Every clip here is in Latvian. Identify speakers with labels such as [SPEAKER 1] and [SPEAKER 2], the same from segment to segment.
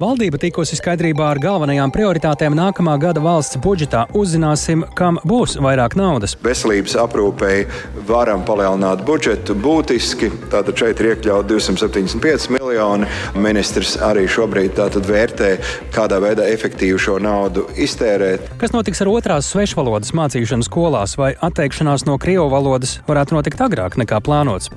[SPEAKER 1] Valdība tikusi skaidrībā ar galvenajām prioritātēm nākamā gada valsts budžetā. Uzzināsim, kam būs vairāk naudas.
[SPEAKER 2] Veselības aprūpei varam palielināt budžetu būtiski. Tātad šeit ir iekļauts 275 miljoni. Ministrs arī šobrīd vērtē, kādā veidā efektīvi šo naudu iztērēt.
[SPEAKER 1] Kas notiks ar otrās svešvalodas mācīšanu skolās, vai atteikšanās no krievu valodas varētu notikt agrāk nekā plānots?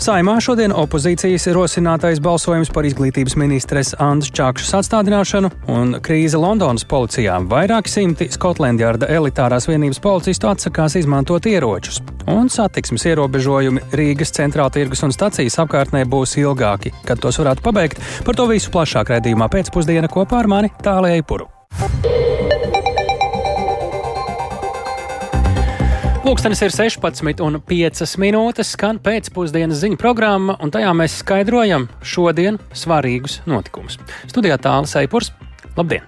[SPEAKER 1] Saimā šodien opozīcijas rosinātais balsojums par izglītības ministres Andas Čakšas atstādināšanu un krīze Londonas policijā. Vairāki simti Skotlandjarda elitārās vienības policistu atsakās izmantot ieročus. Un satiksmes ierobežojumi Rīgas centrāla tirgus un stacijas apkārtnē būs ilgāki. Kad tos varētu pabeigt, par to visu plašāk redzījumā pēcpusdiena kopā ar mani Tālijai Puru. Pūkstens ir 16,5 minūtes, skan pēcpusdienas ziņu programma, un tajā mēs skaidrojam šodien svarīgus notikumus. Studijā tālāk Seipurs. Labdien!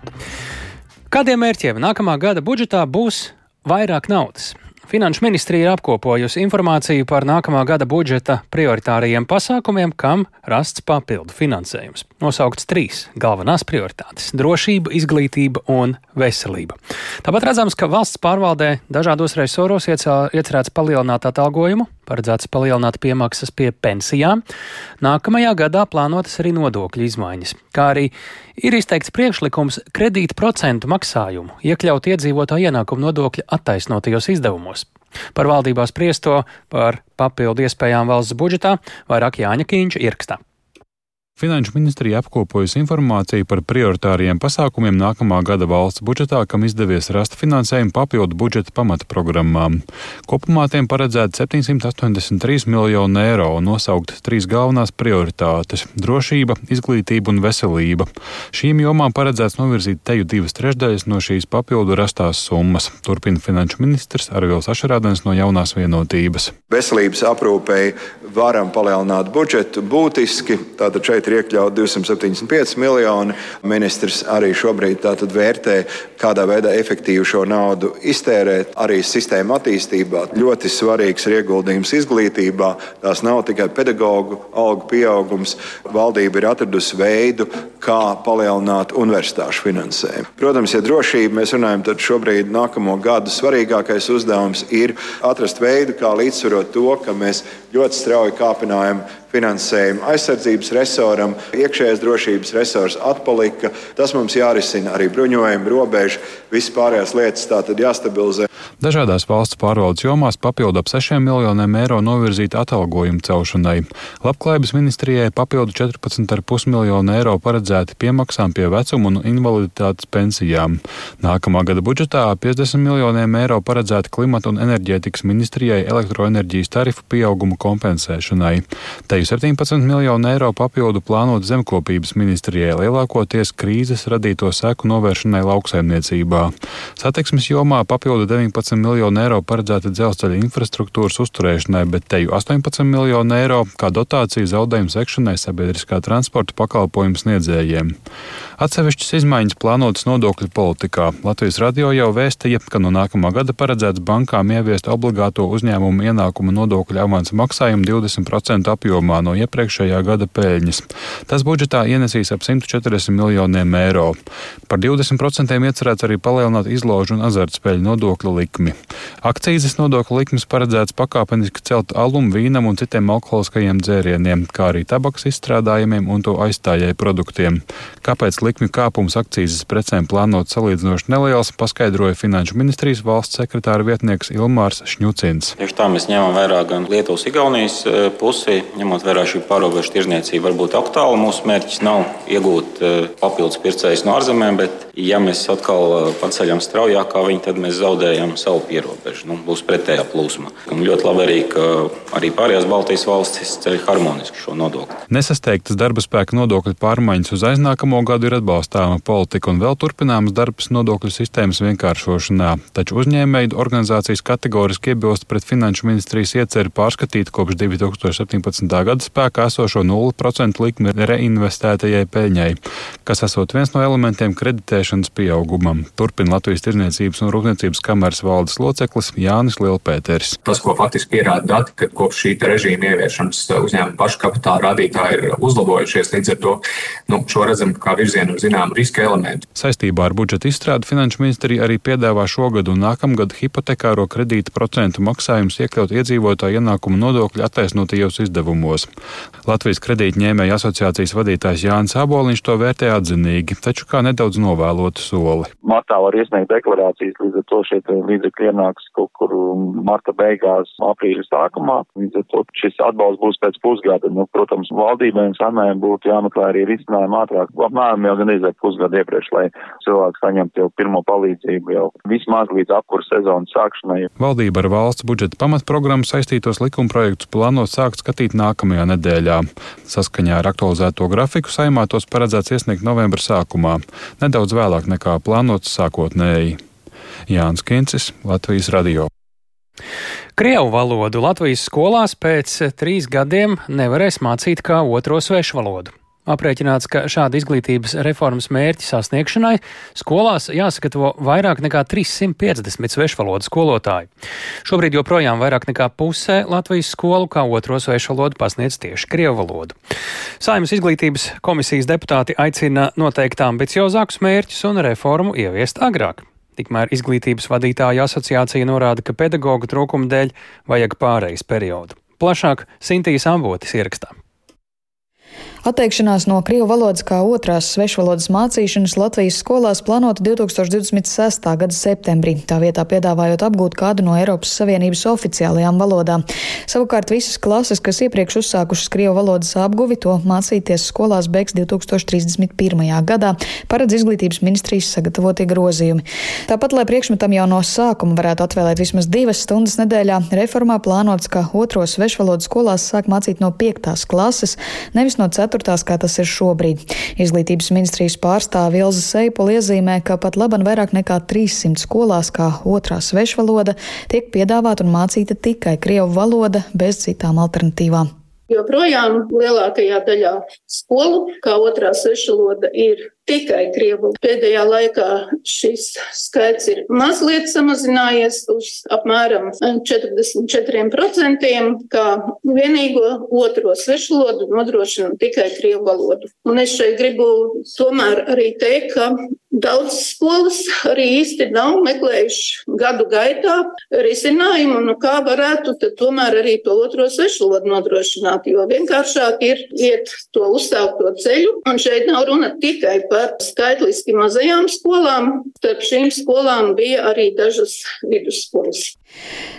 [SPEAKER 1] Kādiem mērķiem nākamā gada budžetā būs vairāk naudas? Finanšu ministrija ir apkopojusi informāciju par nākamā gada budžeta prioritārajiem pasākumiem, kam rasts papildu finansējums. Nosaukts trīs galvenās prioritātes - drošība, izglītība un veselība. Tāpat redzams, ka valsts pārvaldē dažādos resoros iecerēts palielināt atalgojumu, paredzēts palielināt piemaksas pie pensijām. Nākamajā gadā plānotas arī nodokļu izmaiņas, kā arī ir izteikts priekšlikums kredītu procentu maksājumu iekļaut iedzīvotāju ienākumu nodokļa attaisnotajos izdevumos. Par valdībā spriesto par papildu iespējām valsts budžetā vairāk Jāņa Kīņša ierakstā.
[SPEAKER 3] Finanšu ministrija apkopojusi informāciju par prioritāriem pasākumiem nākamā gada valsts budžetā, kam izdevies rast finansējumu papildu budžeta pamata programmām. Kopumā tiem paredzēta 783 miljonu eiro un nosaukt trīs galvenās prioritātes - drošība, izglītība un veselība. Šīm jomām paredzēts novirzīt teju divas trešdaļas no šīs papildu rastās summas, turpina finanšu ministrs Arvils Ašarādens no jaunās vienotības.
[SPEAKER 2] Veselības aprūpei varam palielināt budžetu būtiski. Tātad šeit ir iekļauts 275 miljoni. Ministrs arī šobrīd vērtē, kādā veidā efektīvi šo naudu iztērēt. Arī sistēma attīstībā ļoti svarīgs ir ieguldījums izglītībā. Tās nav tikai pedagoģu algu pieaugums. Valdība ir atradusi veidu, kā palielināt universitāšu finansējumu. Protams, ja drošība mēs runājam, tad šobrīd nākamo gadu svarīgākais uzdevums ir atrast veidu, kā līdzsvarot to, ka mēs ļoti strauji kāpinājam finansējumu aizsardzības resoram, iekšējās drošības resurs atpalika. Tas mums jārisina arī bruņojumi, robeža, visas pārējās lietas tātad jāstabilizē.
[SPEAKER 3] Dažādās valsts pārvaldes jomās papildu ap 6 miljoniem eiro novirzīta atalgojuma celšanai. Labklājības ministrijai papildu 14,5 miljonu eiro paredzēti piemaksām pie vecuma un invaliditātes pensijām. Nākamā gada budžetā 50 miljoniem eiro paredzēti klimata un enerģētikas ministrijai elektroenerģijas tarifu pieauguma kompensēšanai. Te 17 miljonu eiro papildu plānot zemkopības ministrijai lielākoties krīzes radīto seku novēršanai lauksaimniecībā. Satiksmes jomā papildu 19 miljonu eiro paredzēta dzelzceļa infrastruktūras uzturēšanai, bet teju 18 miljonu eiro kā dotācija zaudējumu sekšanai sabiedriskā transporta pakalpojumu sniedzējiem. Atsevišķas izmaiņas plānotas nodokļu politikā. Latvijas radio jau vēstīja, ka no nākamā gada paredzēts bankām ieviest obligāto uzņēmumu ienākumu nodokļu avansa maksājumu 20% apjomā no iepriekšējā gada peļņas. Tas budžetā ienesīs ap 140 miljoniem eiro. Par 20% iecerēts arī palielināt izložu un azartspēļu nodokļu likmi. Akcijas nodokļu likmes paredzēts pakāpeniski celt alum, vīnam un citiem alkoholiskajiem dzērieniem, kā arī tabaks izstrādājumiem un to aizstājēju produktiem. Kāpēc likmi kāpums akcijas precēm plānot salīdzinoši neliels, paskaidroja Finanšu ministrijas valsts sekretāra vietnieks Ilmārs Šņucins.
[SPEAKER 4] Tieši tā mēs ņemam vērā gan Lietuvas, Igaunijas e, pusi, ņemot vērā šī pārobežu tirzniecība varbūt aktuāla. Mūsu mērķis nav iegūt e, papildus pircējus no ārzemēm, bet ja mēs atkal e, paceļam straujāk kā viņi, tad mēs zaudējam savu pierobežu. Nu, būs pretējā plūsma. Un ļoti labi arī, ka arī pārējās Baltijas valstis ceļ harmoniski šo nodokli.
[SPEAKER 3] Nesasteigtas darba spēka nodokļu pārmaiņas uz aiznākamo gadu ir atbalstāma politika un vēl turpināms darbs nodokļu sistēmas vienkāršošanā, taču uzņēmēju organizācijas kategoriski iebilst pret Finanšu ministrijas ieceri pārskatīt kopš 2017. gada spēkā esošo 0% likmi reinvestētajai peļņai, kas esot viens no elementiem kreditēšanas pieaugumam. Turpina Latvijas Tirzniecības un Rūpniecības kameras valdes loceklis Jānis Lielpēteris.
[SPEAKER 5] Tas, ko faktiski pierāda dati, ka kopš šī režīma ieviešanas uzņēmuma pašu kapitāla rādītāji ir uzlabojušies, līdz ar to nu, šo redzam kā virzienu zinām riska elementi.
[SPEAKER 3] Saistībā ar budžeta izstrādi Finanšu ministrija arī piedāvā šogad un nākamgad hipotekāro kredītu procentu maksājumus iekļaut iedzīvotāju ienākumu nodokļu attaisnotajos izdevumos. Latvijas kredītņēmēja asociācijas vadītājs Jānis Aboliņš to vērtē atzinīgi, taču kā nedaudz novēlotu soli.
[SPEAKER 6] Martā var iesniegt deklarācijas, līdz ar to šie līdzekļi ienāks kaut kur marta beigās, aprīļa sākumā. Līdz ar to šis atbalsts būs pēc pusgada. Nu, protams, valdībai un samējiem būtu jāmeklē arī risinājumi ātrāk, apmēram jau gan izvērt pusgadu iepriekš, lai cilvēks saņemtu jau pirmo palīdzību jau vismaz līdz apkurs sezonas sākšanai.
[SPEAKER 3] Valdība ar valsts budžeta pamatprogrammu saistītos likumprojektus plāno sākt skatīt nākamajā nedēļā. Saskaņā ar aktualizēto grafiku saimā tos paredzēts iesniegt novembra sākumā, nedaudz vēlāk nekā plānots sākotnēji. Jānis Kincis, Latvijas radio.
[SPEAKER 1] Krievu valodu Latvijas skolās pēc trīs gadiem nevarēs mācīt kā otro svešu valodu. Aprēķināts, ka šāda izglītības reformas mērķa sasniegšanai skolās jāsagatavo vairāk nekā 350 svešvalodu skolotāju. Šobrīd joprojām vairāk nekā pusē Latvijas skolu kā otro svešvalodu pasniedz tieši krievu valodu. Saimnes izglītības komisijas deputāti aicina noteikt ambiciozākus mērķus un reformu ieviest agrāk. Tikmēr izglītības vadītāja asociācija norāda, ka pedagoģu trūkuma dēļ vajag pārejas periodu. Plašāk Sintīs Ambotis ierakstā.
[SPEAKER 7] Atteikšanās no krievu valodas kā otrās svešvalodas mācīšanas Latvijas skolās plānota 2026. gada septembrī, tā vietā piedāvājot apgūt kādu no Eiropas Savienības oficiālajām valodām. Savukārt visas klases, kas iepriekš uzsākušas krievu valodas apguvi, to mācīties skolās beigs 2031. gadā, paredz izglītības ministrijas sagatavotie grozījumi. Tāpat, lai priekšmetam jau no sākuma varētu atvēlēt vismaz divas stundas nedēļā, reformā plānots, ka otro svešvalodu skolās sāk mācīt no piektās klases, nevis no ceturtās ceturtās, kā tas ir šobrīd. Izglītības ministrijas pārstāve Ilza Seipola iezīmē, ka pat laban vairāk nekā 300 skolās kā otrā svešvaloda tiek piedāvāta un mācīta tikai krievu valoda bez citām alternatīvām.
[SPEAKER 8] Joprojām lielākajā daļā skolu, kā otrā svešvaloda, ir tikai krievu. Pēdējā laikā šis skaits ir mazliet samazinājies uz apmēram 44%, kā vienīgo otro svešvalodu nodrošina tikai krievu valodu. Un es šeit gribu tomēr arī teikt, ka daudz skolas arī īsti nav meklējuši gadu gaitā risinājumu, nu kā varētu tomēr arī to otro svešvalodu nodrošināt, jo vienkāršāk ir iet to uzsākto ceļu. Un šeit nav runa tikai par skaitliski mazajām skolām. Starp šīm skolām bija arī dažas vidusskolas.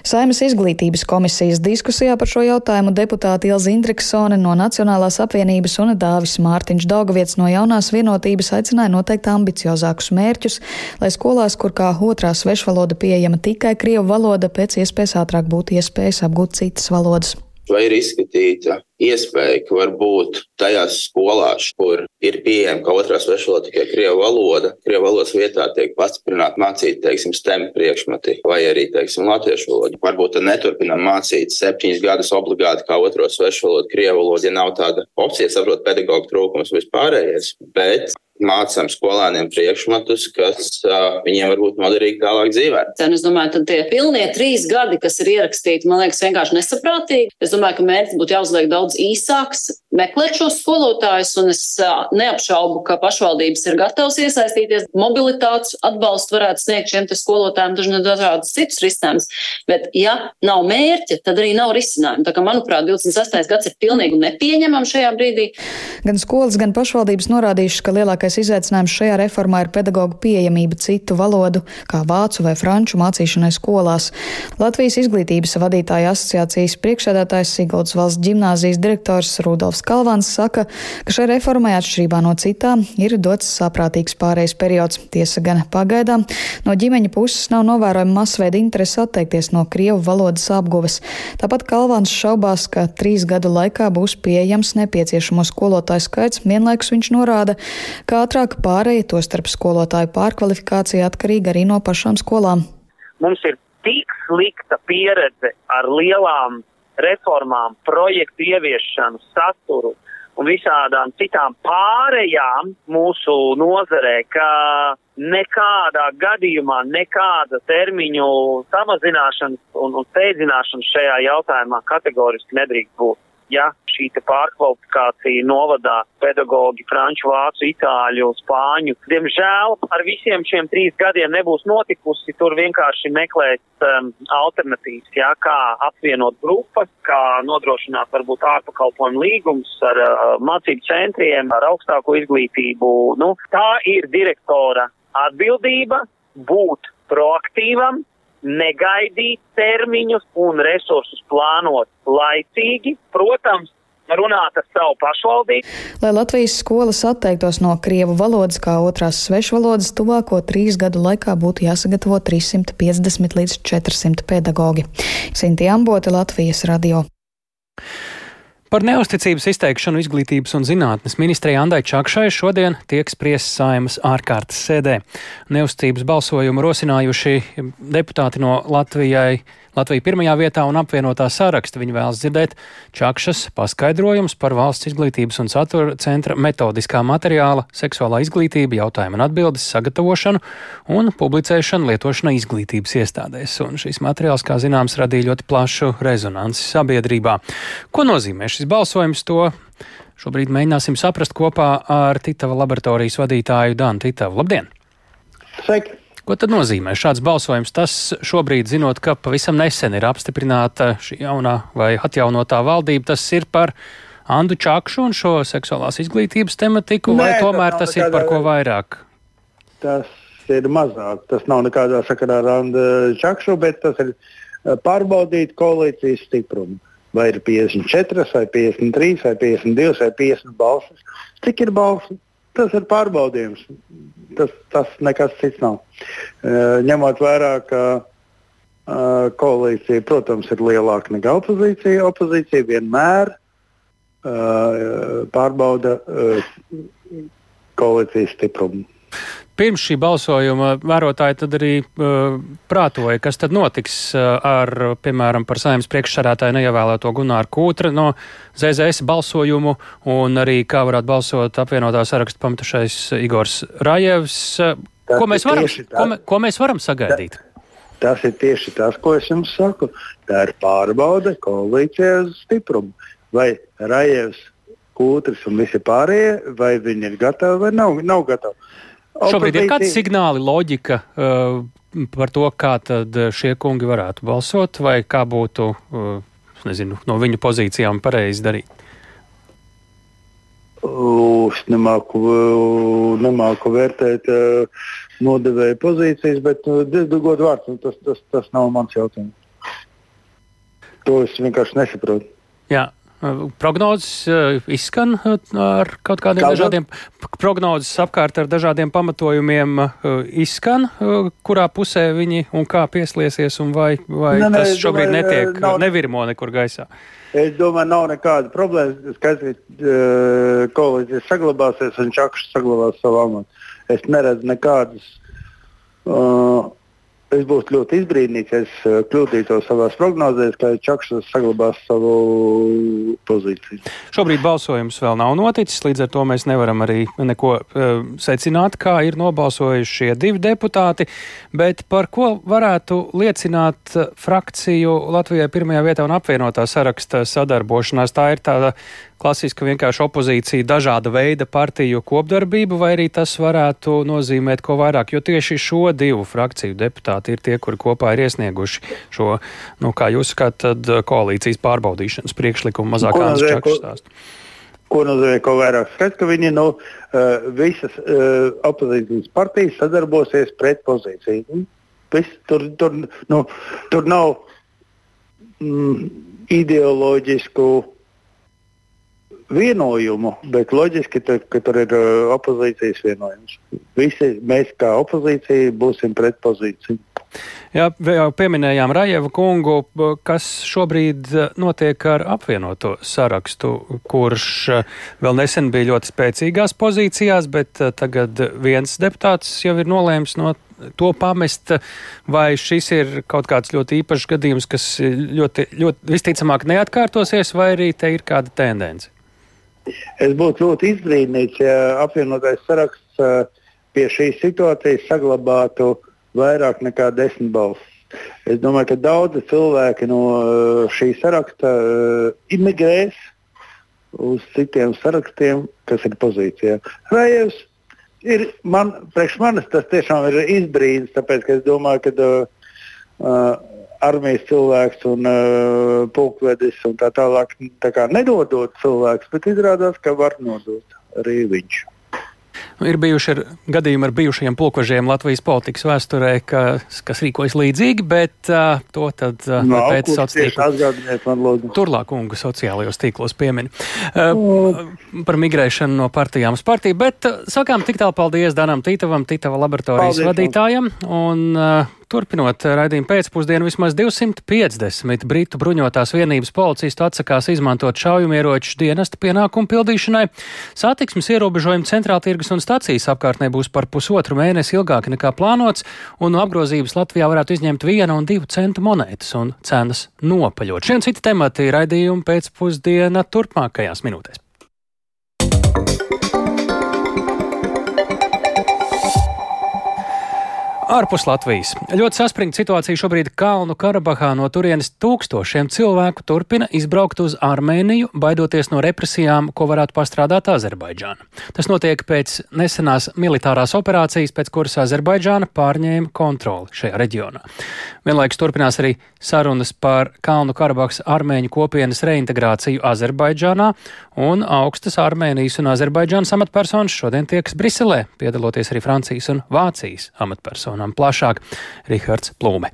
[SPEAKER 7] Saimas izglītības komisijas diskusijā par šo jautājumu deputāti Ilza Indriksone no Nacionālās apvienības un Dāvis Mārtiņš Daugavietis no jaunās vienotības aicināja noteikt ambiciozākus mērķus, lai skolās, kur kā otrā svešvaloda pieejama tikai krievu valoda, pēc iespējas ātrāk būtu iespējas apgūt citas valodas
[SPEAKER 9] vai ir izskatīta iespēja, ka varbūt tajās skolās, kur ir pieejama kā otrā svešvaloda tikai krievu valoda, krievu valodas vietā tiek pastiprināti mācīt, teiksim, STEM priekšmeti vai arī, teiksim, latviešu valodu. Varbūt tad neturpinam mācīt septiņus gadus obligāti kā otro svešvalodu krievu valodu, ja nav tāda opcija, saprot, pedagoģa trūkums vispārējais. Bet mācām skolēniem priekšmetus, kas uh, viņiem var būt noderīgi tālāk dzīvē.
[SPEAKER 10] Es domāju, ka tie pilnie trīs gadi, kas ir ierakstīti, man liekas, vienkārši nesaprātīgi. Es domāju, ka mērķis būtu jāuzliek daudz īsāks, meklēt šos skolotājus, un es neapšaubu, ka pašvaldības ir gatavas iesaistīties. Mobilitātes atbalstu varētu sniegt šiem skolotājiem dažādus citus risinājumus. Bet, ja nav mērķa, tad arī nav risinājumu. Tā kā, manuprāt, 26. gads ir pilnīgi nepieņemams šajā brīdī.
[SPEAKER 7] Gan skolas, gan pašvaldības norādījušas, ka lielākais izaicinājums šajā reformā ir pedagoģu pieejamība citu valodu, kā vācu vai franču mācīšanai skolās. Latvijas izglītības vadītāja asociācijas priekšsēdētājs Siguldas valsts ģimnāzijas direktors Rudolfs Kalvans saka, ka šai reformai atšķirībā no citām ir dots saprātīgs pārējais periods. Tiesa gan pagaidām no ģimeņa puses nav novērojama masveida interese atteikties no krievu valodas apguves. Tāpat Kalvans šaubās, ka trīs gadu laikā būs pieejams nepieciešamo skolotāju skaits. Vienlaikus viņš norāda, ka ātrāka pārēja, to starp skolotāju pārkvalifikācija atkarīga arī no pašām skolām.
[SPEAKER 11] Mums ir tik slikta pieredze ar lielām reformām, projektu ieviešanu, saturu un visādām citām pārējām mūsu nozarē, ka nekādā gadījumā nekāda termiņu samazināšanas un, un steidzināšanas šajā jautājumā kategoriski nedrīkst būt ja šī pārkvalifikācija novadā pedagoģi franču, vācu, itāļu, spāņu. Diemžēl ar visiem šiem trīs gadiem nebūs notikusi. Tur vienkārši meklēt um, alternatīvas, jā, kā apvienot grupas, kā nodrošināt varbūt ārpakalpojumu līgumus ar uh, mācību centriem, ar augstāko izglītību. Nu, tā ir direktora atbildība būt proaktīvam, negaidīt termiņus un resursus plānot laicīgi. Protams, runāt ar savu pašvaldību.
[SPEAKER 7] Lai Latvijas skolas atteiktos no krievu valodas kā otrās svešvalodas, tuvāko trīs gadu laikā būtu jāsagatavo 350 līdz 400 pedagoģi. Sinti Ambote, Latvijas radio.
[SPEAKER 1] Par neusticības izteikšanu izglītības un zinātnes ministrijai Andai Čakšai šodien tiek spriests saimas ārkārtas sēdē. Neusticības balsojumu rosinājuši deputāti no Latvijai Latvija pirmajā vietā un apvienotā saraksta. Viņi vēlas dzirdēt Čakšas paskaidrojums par valsts izglītības un satura centra metodiskā materiāla, seksuālā izglītība, jautājumu un atbildes sagatavošanu un publicēšanu lietošanai izglītības iestādēs. Un šis materiāls, kā zināms, radīja ļoti plašu rezonanci sabiedrībā. Ko nozīmē šis balsojums? To šobrīd mēģināsim saprast kopā ar Titava laboratorijas vadītāju Danu Titavu. Labdien!
[SPEAKER 12] Sveiki!
[SPEAKER 1] Ko tad nozīmē šāds balsojums? Tas šobrīd, zinot, ka pavisam nesen ir apstiprināta šī jaunā vai atjaunotā valdība, tas ir par Andu Čakšu un šo seksuālās izglītības tematiku, Nē, vai tomēr tas, tas ir par ko vairāk?
[SPEAKER 12] Tas ir mazāk. Tas nav nekādā sakarā ar Andu Čakšu, bet tas ir eh, pārbaudīt koalīcijas stiprumu. Vai ir 54, vai 53, vai 52, vai 50 balsis. Cik ir balsis? Tas ir pārbaudījums. Tas, tas nekas cits nav. Uh, ņemot vērā, ka uh, koalīcija, protams, ir lielāka nekā opozīcija, opozīcija vienmēr uh, pārbauda koalīcijas stiprumu
[SPEAKER 1] pirms šī balsojuma vērotāji tad arī uh, prātoja, kas tad notiks uh, ar, piemēram, par saimnes priekšsarātāju neievēlēto Gunāru Kūtru no ZZS balsojumu un arī kā varētu balsot apvienotā saraksta pamatušais Igors Rajevs. Tas ko mēs, varam, ko, me, ko mēs varam sagaidīt?
[SPEAKER 12] Tas, tas ir tieši tas, ko es jums saku. Tā ir pārbaude koalīcijas stiprumu. Vai Rajevs, Kūtris un visi pārējie, vai viņi ir gatavi vai nav, nav gatavi.
[SPEAKER 1] Šobrīd ir kādi signāli, loģika uh, par to, kā tad šie kungi varētu balsot, vai kā būtu, uh, nezinu, no viņu pozīcijām pareizi darīt?
[SPEAKER 12] Es nemāku, nemāku vērtēt uh, nodevēju pozīcijas, bet uh, diezgan vārds, tas, tas, tas nav mans jautājums. To es vienkārši nesaprotu.
[SPEAKER 1] Jā, Prognozes eh, izskan eh, ar kaut kādiem Kāda? dažādiem, prognozes apkārt ar dažādiem pamatojumiem eh, izskan, kurā pusē viņi un kā pieslēsies, un vai, vai ne, ne, tas šobrīd domāju, netiek, nav, nevirmo nekur gaisā.
[SPEAKER 12] Es domāju, nav nekāda problēma. Skaidrs, ka koalīcija saglabāsies un Čakšs saglabās savu amatu. Es neredzu nekādas uh, Es būtu ļoti izbrīnīts, ja es eh, kļūdītos savā prognozēs, ka Čakšs saglabās savu pozīciju.
[SPEAKER 1] Šobrīd balsojums vēl nav noticis, līdz ar to mēs nevaram arī neko uh, secināt, kā ir nobalsojuši šie divi deputāti. Bet par ko varētu liecināt frakciju Latvijai pirmajā vietā un apvienotā saraksta sadarbošanās? Tā ir tāda klasiska vienkārši opozīcija, dažāda veida partiju kopdarbība, vai arī tas varētu nozīmēt ko vairāk? Jo tieši šo divu frakciju deputāti ir tie, kuri kopā ir iesnieguši šo, nu, kā jūs skatāt, koalīcijas pārbaudīšanas priekšlikumu mazāk Ānas Čakšs stāstu.
[SPEAKER 12] Ko nozīmē, ko vairāk skats, ka viņi nu, uh, visas uh, opozīcijas partijas sadarbosies pret pozīciju. Viss, tur, tur, nu, tur nav mm, ideoloģisku vienojumu, bet loģiski, ka, ka tur ir uh, opozīcijas vienojums. Visi mēs, kā opozīcija, būsim pret pozīciju.
[SPEAKER 1] Jā, jau pieminējām Rajevu kungu, kas šobrīd uh, notiek ar apvienoto sarakstu, kurš uh, vēl nesen bija ļoti spēcīgās pozīcijās, bet tagad viens deputāts jau ir nolēmis no to pamest, vai šis ir kaut kāds ļoti īpašs gadījums, kas ļoti, ļoti visticamāk neatkārtosies, vai arī te ir kāda tendence?
[SPEAKER 12] Es būtu ļoti izbrīnīts, ja apvienotais saraksts eh, pie šīs situācijas saglabātu vairāk nekā desmit balsis. Es domāju, ka daudzi cilvēki no eh, šī saraksta eh, imigrēs uz citiem sarakstiem, kas ir pozīcijā. Rājevs ir man, priekš manis tas tiešām ir izbrīns, tāpēc es domāju, ka uh, uh, armijas cilvēks un uh, pulkvedis un tā tālāk tā kā nedodot cilvēks, bet izrādās, ka var nodot arī viņš.
[SPEAKER 1] Ir bijuši ar gadījumi ar bijušajiem pulkvežiem Latvijas politikas vēsturē, ka, kas rīkojas līdzīgi, bet uh, to tad uh, no, pēc sociālajiem Turlākungu sociālajos tīklos piemin. Uh, par migrēšanu no partijām uz partiju, bet uh, sakām tik tālu paldies Danam Tītavam, Tītava laboratorijas paldies, vadītājam. Un, uh, Turpinot raidījumu pēcpusdienu, vismaz 250 britu bruņotās vienības policistu atsakās izmantot šaujamieroču dienesta pienākumu pildīšanai. Satiksmes ierobežojumi centrāltirgus un stacijas apkārtnē būs par pusotru mēnesi ilgāki nekā plānots, un no apgrozības Latvijā varētu izņemt viena un divu centu monētas un cenas nopaļot. Šiem citi temati raidījumi pēcpusdiena turpmākajās minūtēs. Ārpus Latvijas. Ļoti saspringta situācija šobrīd Kalnu Karabahā. No turienes tūkstošiem cilvēku turpina izbraukt uz Armēniju, baidoties no represijām, ko varētu pastrādāt Azerbaidžāna. Tas notiek pēc nesenās militārās operācijas, pēc kuras Azerbaidžāna pārņēma kontroli šajā reģionā. Vienlaikus turpinās arī sarunas par Kalnu Karabahas armēņu kopienas reintegrāciju Azerbaidžānā, un augstas Armēnijas un Azerbaidžānas amatpersonas šodien tieks Briselē, piedaloties arī Francijas un Vācijas amatpersonas personām plašāk Rihards Plūme.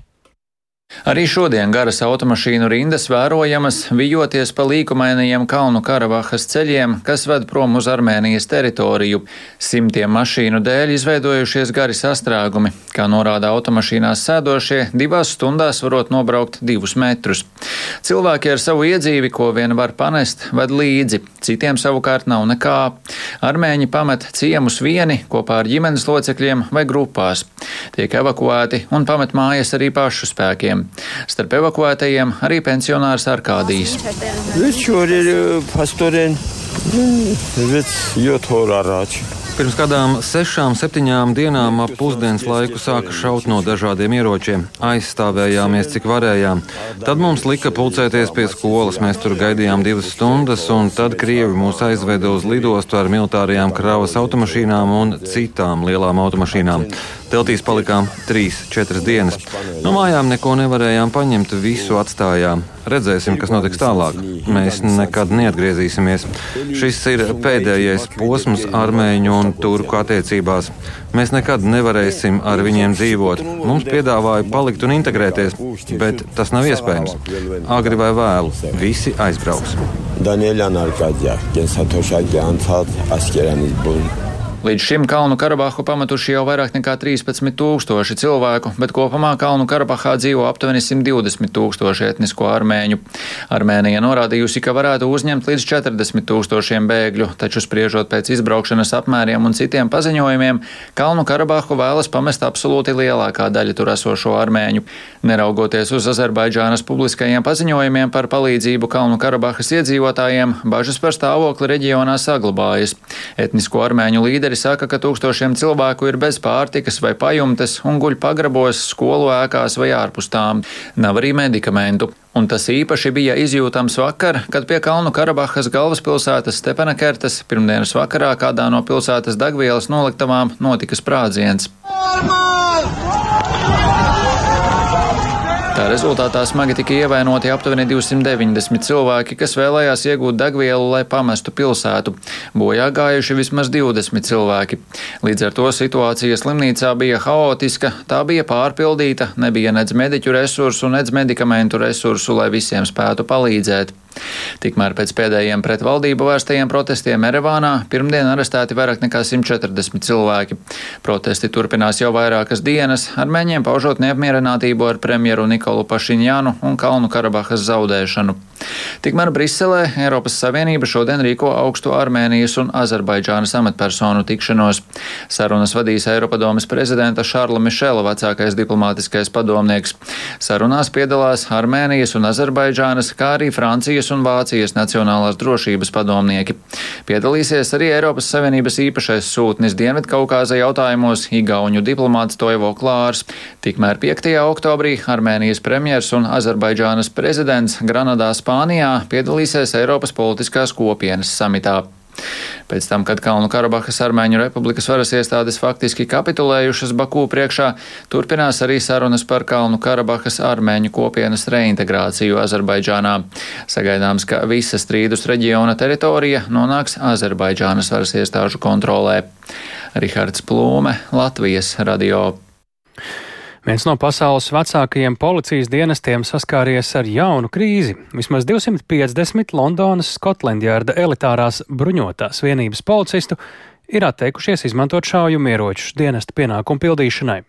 [SPEAKER 13] Arī šodien garas automašīnu rindas vērojamas, vijoties pa līkumainajiem Kalnu Karabahas ceļiem, kas ved prom uz Armēnijas teritoriju. Simtiem mašīnu dēļ izveidojušies gari sastrēgumi. Kā norāda automašīnās sēdošie, divās stundās varot nobraukt divus metrus. Cilvēki ar savu iedzīvi, ko vien var panest, ved līdzi, citiem savukārt nav nekā. Armēņi pamet ciemus vieni kopā ar ģimenes locekļiem vai grupās. Tiek evakuēti un pamet mājas arī pašu spēkiem cilvēkiem. Starp evakuētajiem arī pensionārs Arkādijs.
[SPEAKER 14] Pirms kādām sešām, septiņām dienām ap pusdienas laiku sāka šaut no dažādiem ieročiem. Aizstāvējāmies, cik varējām. Tad mums lika pulcēties pie skolas. Mēs tur gaidījām divas stundas, un tad Krievi mūs aizveda uz lidostu ar militārajām kravas automašīnām un citām lielām automašīnām. Teltīs palikām 3-4 dienas. No mājām neko nevarējām paņemt, visu atstājām. Redzēsim, kas notiks tālāk. Mēs nekad neatgriezīsimies. Šis ir pēdējais posms armēņu un turku attiecībās. Mēs nekad nevarēsim ar viņiem dzīvot. Mums piedāvāja palikt un integrēties, bet tas nav iespējams. Agri vai vēlu, visi aizbrauks. Daniela Arkadija, Gensatošāģi Antāls, Askerenis Buln.
[SPEAKER 13] Līdz šim Kalnu Karabahu pametuši jau vairāk nekā 13 tūkstoši cilvēku, bet kopumā Kalnu Karabahā dzīvo aptuveni 120 tūkstoši etnisko armēņu. Armēnija norādījusi, ka varētu uzņemt līdz 40 tūkstošiem bēgļu, taču spriežot pēc izbraukšanas apmēriem un citiem paziņojumiem, Kalnu Karabahu vēlas pamest absolūti lielākā daļa tur esošo armēņu. Neraugoties uz Azerbaidžānas publiskajiem paziņojumiem par palīdzību Kalnu Karabahas iedzīvotājiem, bažas par stāvokli reģionā saglabājas. Etnisko armēņu līderi Līderi saka, ka tūkstošiem cilvēku ir bez pārtikas vai pajumtes un guļ pagrabos, skolu ēkās vai ārpus tām. Nav arī medikamentu. Un tas īpaši bija izjūtams vakar, kad pie Kalnu Karabahas galvaspilsētas Stepenakertas pirmdienas vakarā kādā no pilsētas degvielas noliktavām notika sprādziens. Tā rezultātā smagi tika ievainoti aptuveni 290 cilvēki, kas vēlējās iegūt degvielu, lai pamestu pilsētu. Bojā gājuši vismaz 20 cilvēki. Līdz ar to situācija slimnīcā bija haotiska, tā bija pārpildīta, nebija nedz mediķu resursu, nedz medikamentu resursu, lai visiem spētu palīdzēt. Tikmēr pēc pēdējiem pret valdību vērstajiem protestiem Erevānā pirmdien arestēti vairāk nekā 140 cilvēki. Protesti turpinās jau vairākas dienas, armēņiem paužot neapmierinātību ar premjeru Nikolu Pašiņānu un Kalnu Karabahas zaudēšanu. Tikmēr Briselē Eiropas Savienība šodien rīko augstu Armēnijas un Azerbaidžānas amatpersonu tikšanos. Sarunas vadīs Eiropadomes prezidenta Šārla Mišela vecākais diplomātiskais padomnieks. Sarunās piedalās Armēnijas un Azerbaidžānas, kā arī Francijas Krievijas un Vācijas nacionālās drošības padomnieki. Piedalīsies arī Eiropas Savienības īpašais sūtnis Dienvidkaukāza jautājumos Igauņu diplomāts Toivo Klārs. Tikmēr 5. oktobrī Armēnijas premjers un Azerbaidžānas prezidents Granadā, Spānijā piedalīsies Eiropas politiskās kopienas samitā. Pēc tam, kad Kalnu Karabahas Armēņu republikas varas iestādes faktiski kapitulējušas Baku priekšā, turpinās arī sarunas par Kalnu Karabahas Armēņu kopienas reintegrāciju Azerbaidžānā. Sagaidāms, ka visa strīdus reģiona teritorija nonāks Azerbaidžānas varas iestāžu kontrolē. Rihards Plūme, Latvijas radio.
[SPEAKER 1] Viens no pasaules vecākajiem policijas dienestiem saskāries ar jaunu krīzi. Vismaz 250 Londonas Skotlandjārda elitārās bruņotās vienības policistu ir atteikušies izmantot šaujamieročus dienesta pienākumu pildīšanai.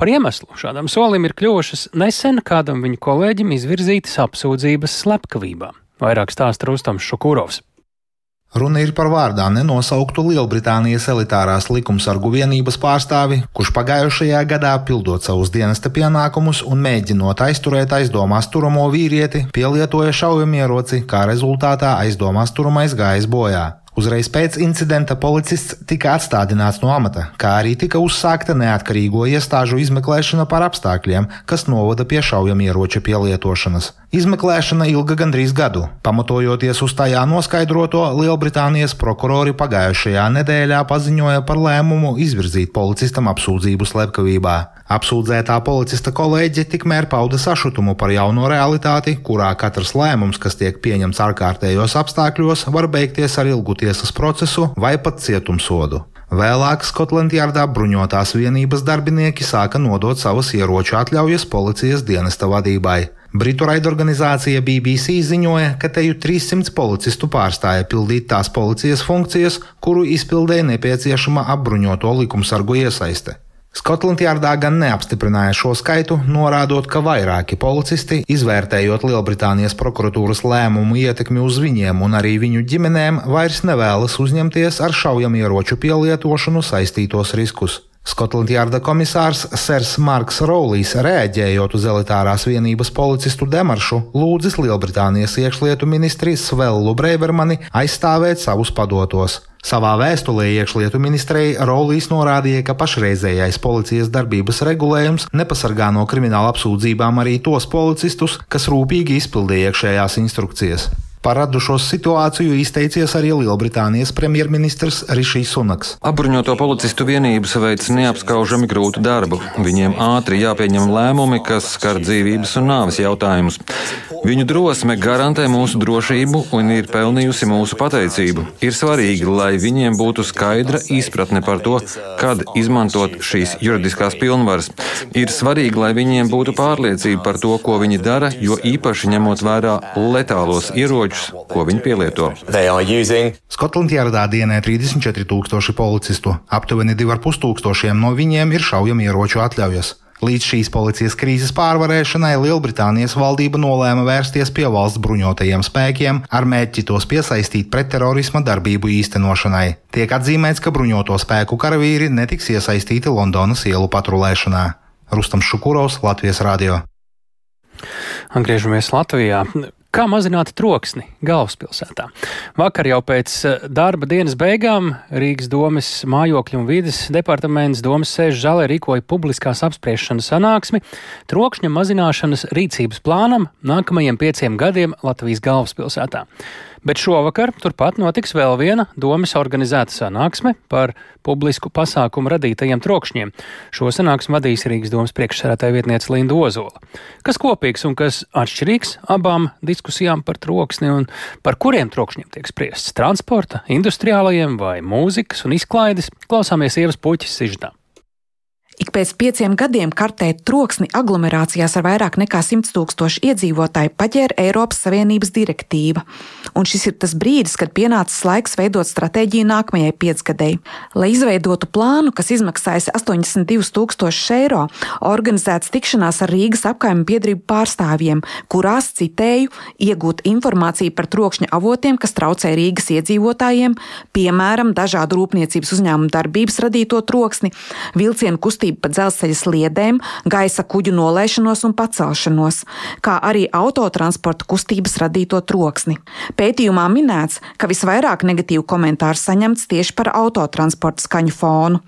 [SPEAKER 1] Par iemeslu šādam solim ir kļuvušas nesen kādam viņu kolēģim izvirzītas apsūdzības slepkavībā. Vairāk stāsta Rustams Šukurovs.
[SPEAKER 15] Runa ir par vārdā nenosauktu Lielbritānijas elitārās likumsargu vienības pārstāvi, kurš pagājušajā gadā pildot savus dienesta pienākumus un mēģinot aizturēt aizdomās turamo vīrieti, pielietoja šaujamieroci, kā rezultātā aizdomās turamais gājis bojā. Uzreiz pēc incidenta policists tika atstādināts no amata, kā arī tika uzsākta neatkarīgo iestāžu izmeklēšana par apstākļiem, kas novada pie šaujamieroča pielietošanas. Izmeklēšana ilga gandrīz gadu. Pamatojoties uz tajā noskaidroto, Lielbritānijas prokurori pagājušajā nedēļā paziņoja par lēmumu izvirzīt policistam apsūdzību slepkavībā. Apsūdzētā policista kolēģe tikmēr pauda sašutumu par jauno realitāti, kurā katrs lēmums, kas tiek pieņemts ārkārtējos apstākļos, var beigties ar ilgu tiesas procesu vai pat cietumsodu. Vēlāk Skotlandjārdā bruņotās vienības darbinieki sāka nodot savas ieroču atļaujas policijas dienesta vadībai. Britu raidorganizācija BBC ziņoja, ka teju 300 policistu pārstāja pildīt tās policijas funkcijas, kuru izpildēja nepieciešama apbruņoto likumsargu iesaiste. Skotlandjārdā gan neapstiprināja šo skaitu, norādot, ka vairāki policisti, izvērtējot Lielbritānijas prokuratūras lēmumu ietekmi uz viņiem un arī viņu ģimenēm, vairs nevēlas uzņemties ar šaujamieroču pielietošanu saistītos riskus. Skotlandjārda komisārs Sers Marks Rowlijs, reaģējot uz elitārās vienības policistu demaršu, lūdzis Lielbritānijas iekšlietu ministri Svellu Breivermani aizstāvēt savus padotos. Savā vēstulē iekšlietu ministrei Rowlijs norādīja, ka pašreizējais policijas darbības regulējums nepasargā no krimināla apsūdzībām arī tos policistus, kas rūpīgi izpildīja iekšējās instrukcijas. Par radušos situāciju izteicies arī Lielbritānijas premjerministrs Rišijs Sunaks.
[SPEAKER 14] Apbruņoto policistu vienības veids neapskaužami grūtu darbu. Viņiem ātri jāpieņem lēmumi, kas skar dzīvības un nāves jautājumus. Viņu drosme garantē mūsu drošību un ir pelnījusi mūsu pateicību. Ir svarīgi, lai viņiem būtu skaidra izpratne par to, kad izmantot šīs juridiskās pilnvaras. Ir svarīgi, lai viņiem būtu pārliecība par to, ko viņi dara, jo īpaši ņemot vērā letālos ieročus ieročus, ko viņi pielieto.
[SPEAKER 15] Skotlandjārdā dienē 34 tūkstoši policistu, aptuveni 2,5 tūkstošiem no viņiem ir šaujamieroču atļaujas. Līdz šīs policijas krīzes pārvarēšanai Lielbritānijas valdība nolēma vērsties pie valsts bruņotajiem spēkiem ar mērķi tos piesaistīt pretterorisma darbību īstenošanai. Tiek atzīmēts, ka bruņoto spēku karavīri netiks iesaistīti Londonas ielu patrulēšanā. Rustam Šukurovs, Latvijas radio.
[SPEAKER 1] Atgriežamies Latvijā. Kā mazināt troksni galvaspilsētā? Vakar jau pēc eh, darba dienas beigām Rīgas domas mājokļu un vides departaments domas sēž zālē rīkoja publiskās apspriešanas sanāksmi trokšņa mazināšanas rīcības plānam nākamajiem pieciem gadiem Latvijas galvaspilsētā. Bet šovakar turpat notiks vēl viena domas organizēta sanāksme par publisku pasākumu radītajiem trokšņiem. Šo sanāksmu vadīs Rīgas domas priekšsēdētāja vietniece Linda Ozola. Kas kopīgs un kas atšķirīgs abām diskusijām par troksni un par kuriem trokšņiem tiek spriests - transporta, industriālajiem vai mūzikas un izklaides? Klausāmies Ievas puķis sižetā.
[SPEAKER 16] Ik pēc pieciem gadiem kartēt troksni aglomerācijās ar vairāk nekā 100 tūkstošu iedzīvotāju paģēra Eiropas Savienības direktīva. Un šis ir tas brīdis, kad pienācis laiks veidot stratēģiju nākamajai piecgadēji. Lai izveidotu plānu, kas izmaksājas 82 tūkstošus eiro, organizēts tikšanās ar Rīgas apkaimē biedrību pārstāvjiem, kurās, citēju, iegūt informāciju par trokšņa avotiem, kas traucē Rīgas iedzīvotājiem, piemēram, dažādu rūpniecības uzņēmumu darbības radīto troksni, vilcienu kustību pa dzelzceļa sliedēm, gaisa kuģu nolaišanos un pacelšanos, kā arī autotransporta kustības radīto troksni. Pētījumā minēts, ka visvairāk negatīvu komentāru saņemts tieši par autotransporta skaņu fonu.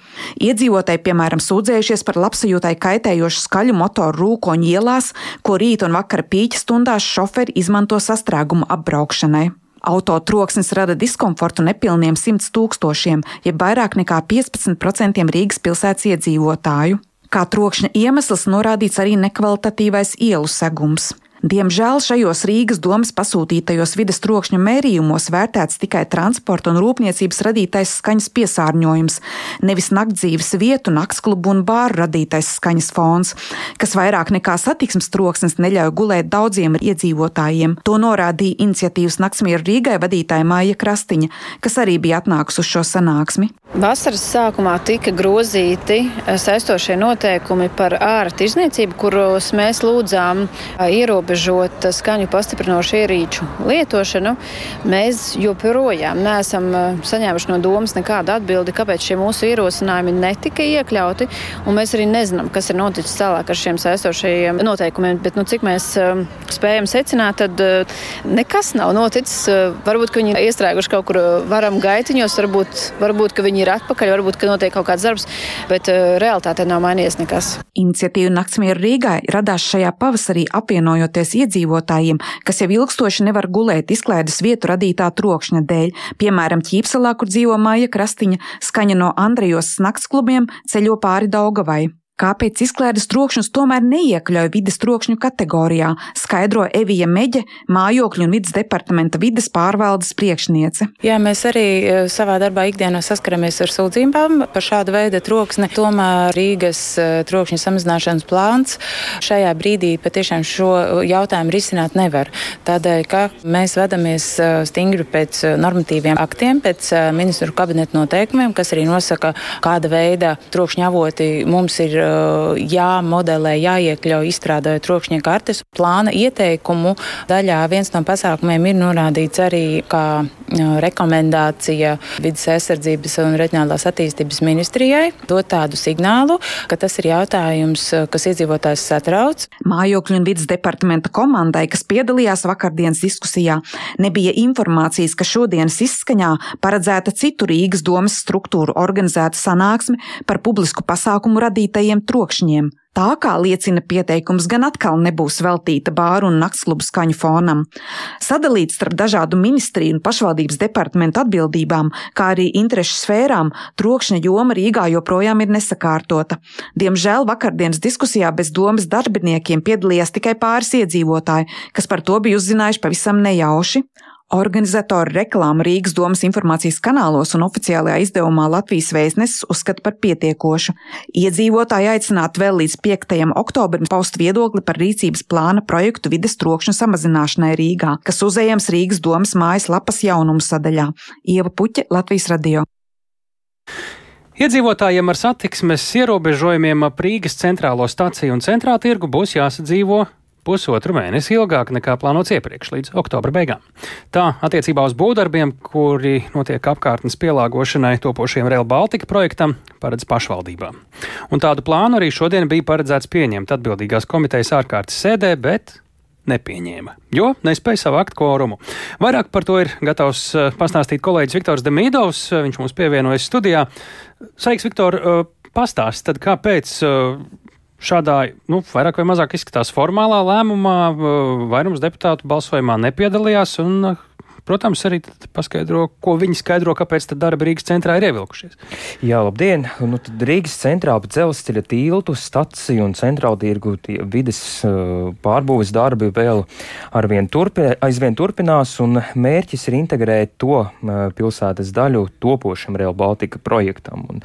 [SPEAKER 16] Iedzīvotāji, piemēram, sūdzējušies par labsajūtai kaitējošu skaļu motoru rūkoņu ielās, ko rīta un vakara pīķa stundās šoferi izmanto sastrēgumu apbraukšanai. Auto troksnis rada diskomfortu nepilniem 100 tūkstošiem, jeb vairāk nekā 15% Rīgas pilsētas iedzīvotāju. Kā trokšņa iemesls norādīts arī nekvalitatīvais ielu segums. Diemžēl šajos Rīgas domas pasūtītajos vides trokšņa mērījumos vērtēts tikai transporta un rūpniecības radītais skaņas piesārņojums, nevis naktdzīves vietu, naktsklubu un bāru radītais skaņas fons, kas vairāk nekā satiksmes troksnis neļauj gulēt daudziem iedzīvotājiem. To norādīja iniciatīvas Naktsmieru Rīgai vadītāja Māja Krastiņa, kas arī bija atnākusi uz šo sanāksmi.
[SPEAKER 17] Vasaras sākumā tika grozīti saistošie noteikumi par ārā tirzniecību, kuros mēs lūdzām ierobežot skaņu pastiprinošu ierīču lietošanu. Mēs joprojām neesam saņēmuši no domas nekādu atbildi, kāpēc šie mūsu ierosinājumi netika iekļauti, mēs arī nezinām, kas ir noticis tālāk ar šiem saistošajiem noteikumiem. Bet, nu, cik mēs spējam secināt, tad nekas nav noticis. Varbūt, viņi ir iestrēguši kaut kur varam gaitiņos, varbūt, varbūt viņi ir atpakaļ, varbūt, notiek kaut kāds darbs, bet realitātē nav mainījies nekas.
[SPEAKER 16] Iniciatīva Naktsmieru Rīgai radās šajā pavasarī apvienojoties iedzīvotājiem, kas jau ilgstoši nevar gulēt izklaides vietu radītā trokšņa dēļ, piemēram, Ķīpselā, kur dzīvo Māja Krastiņa, skaņa no Andrejos naktsklubiem ceļo pāri Daugavai. Kāpēc izklaides trokšņus tomēr neiekļauj vides trokšņu kategorijā, skaidro Evija Meģe, mājokļu un vidas departamenta vides pārvaldes priekšniece.
[SPEAKER 17] Jā, mēs arī e, savā darbā ikdienā saskaramies ar sūdzībām par šādu veidu troksni. Tomēr Rīgas e, trokšņa samazināšanas plāns šajā brīdī patiešām šo jautājumu risināt nevar. Tādēļ, ka mēs vedamies e, stingri pēc normatīviem aktiem, pēc ministru kabineta noteikumiem, kas arī nosaka, kāda veida trokšņa avoti mums ir jāmodelē, jāiekļauj izstrādājot trokšņa kartes. Plāna ieteikumu daļā viens no pasākumiem ir norādīts arī kā rekomendācija vidas aizsardzības un reģionālās attīstības ministrijai dot tādu signālu, ka tas ir jautājums, kas iedzīvotājs satrauc.
[SPEAKER 16] Mājokļu un vidas departamenta komandai, kas piedalījās vakardienas diskusijā, nebija informācijas, ka šodienas izskaņā paredzēta citu Rīgas domas struktūru organizēta sanāksme par publisku pasākumu radītajiem lieliem trokšņiem. Tā kā liecina pieteikums, gan atkal nebūs veltīta bāru un naktsklubu skaņu fonam. Sadalīts starp dažādu ministriju un pašvaldības departamentu atbildībām, kā arī interešu sfērām, trokšņa joma Rīgā joprojām ir nesakārtota. Diemžēl vakardienas diskusijā bez domas darbiniekiem piedalījās tikai pāris iedzīvotāji, kas par to bija uzzinājuši pavisam nejauši. Organizatori reklāmu Rīgas domas informācijas kanālos un oficiālajā izdevumā Latvijas vēstnesis uzskata par pietiekošu. Iedzīvotāji aicināti vēl līdz 5. oktobrim paust viedokli par rīcības plāna projektu vides trokšņa samazināšanai Rīgā, kas uzējams Rīgas domas mājas lapas jaunumu sadaļā. Ieva Puķe, Latvijas radio.
[SPEAKER 1] Iedzīvotājiem ar satiksmes ierobežojumiem ap Rīgas centrālo staciju un centrā tirgu būs jāsadzīvo pusotru mēnesi ilgāk nekā plānots iepriekš, līdz oktobra beigām. Tā attiecībā uz būvdarbiem, kuri notiek apkārtnes pielāgošanai topošiem Rail Baltica projektam, paredz pašvaldībām. Un tādu plānu arī šodien bija paredzēts pieņemt atbildīgās komitejas ārkārtas sēdē, bet nepieņēma, jo nespēja savākt kvorumu. Vairāk par to ir gatavs eh, pastāstīt kolēģis Viktors Demīdovs. Viņš mums pievienojas studijā. Sveiks, Viktor! Eh, Pastāst, tad kāpēc eh, šādā, nu, vairāk vai mazāk izskatās formālā lēmumā, vairums deputātu balsojumā nepiedalījās, un protams, arī paskaidro, ko viņi skaidro, kāpēc darba Rīgas centrā ir ievilkušies.
[SPEAKER 18] Jā, labdien! Nu, Rīgas centrā pa dzelzceļa tiltu, staciju un centrālu tirgu vides uh, pārbūves darbi vēl arvien turpi, aizvien turpinās, un mērķis ir integrēt to uh, pilsētas daļu topošam Real Baltica projektam. Un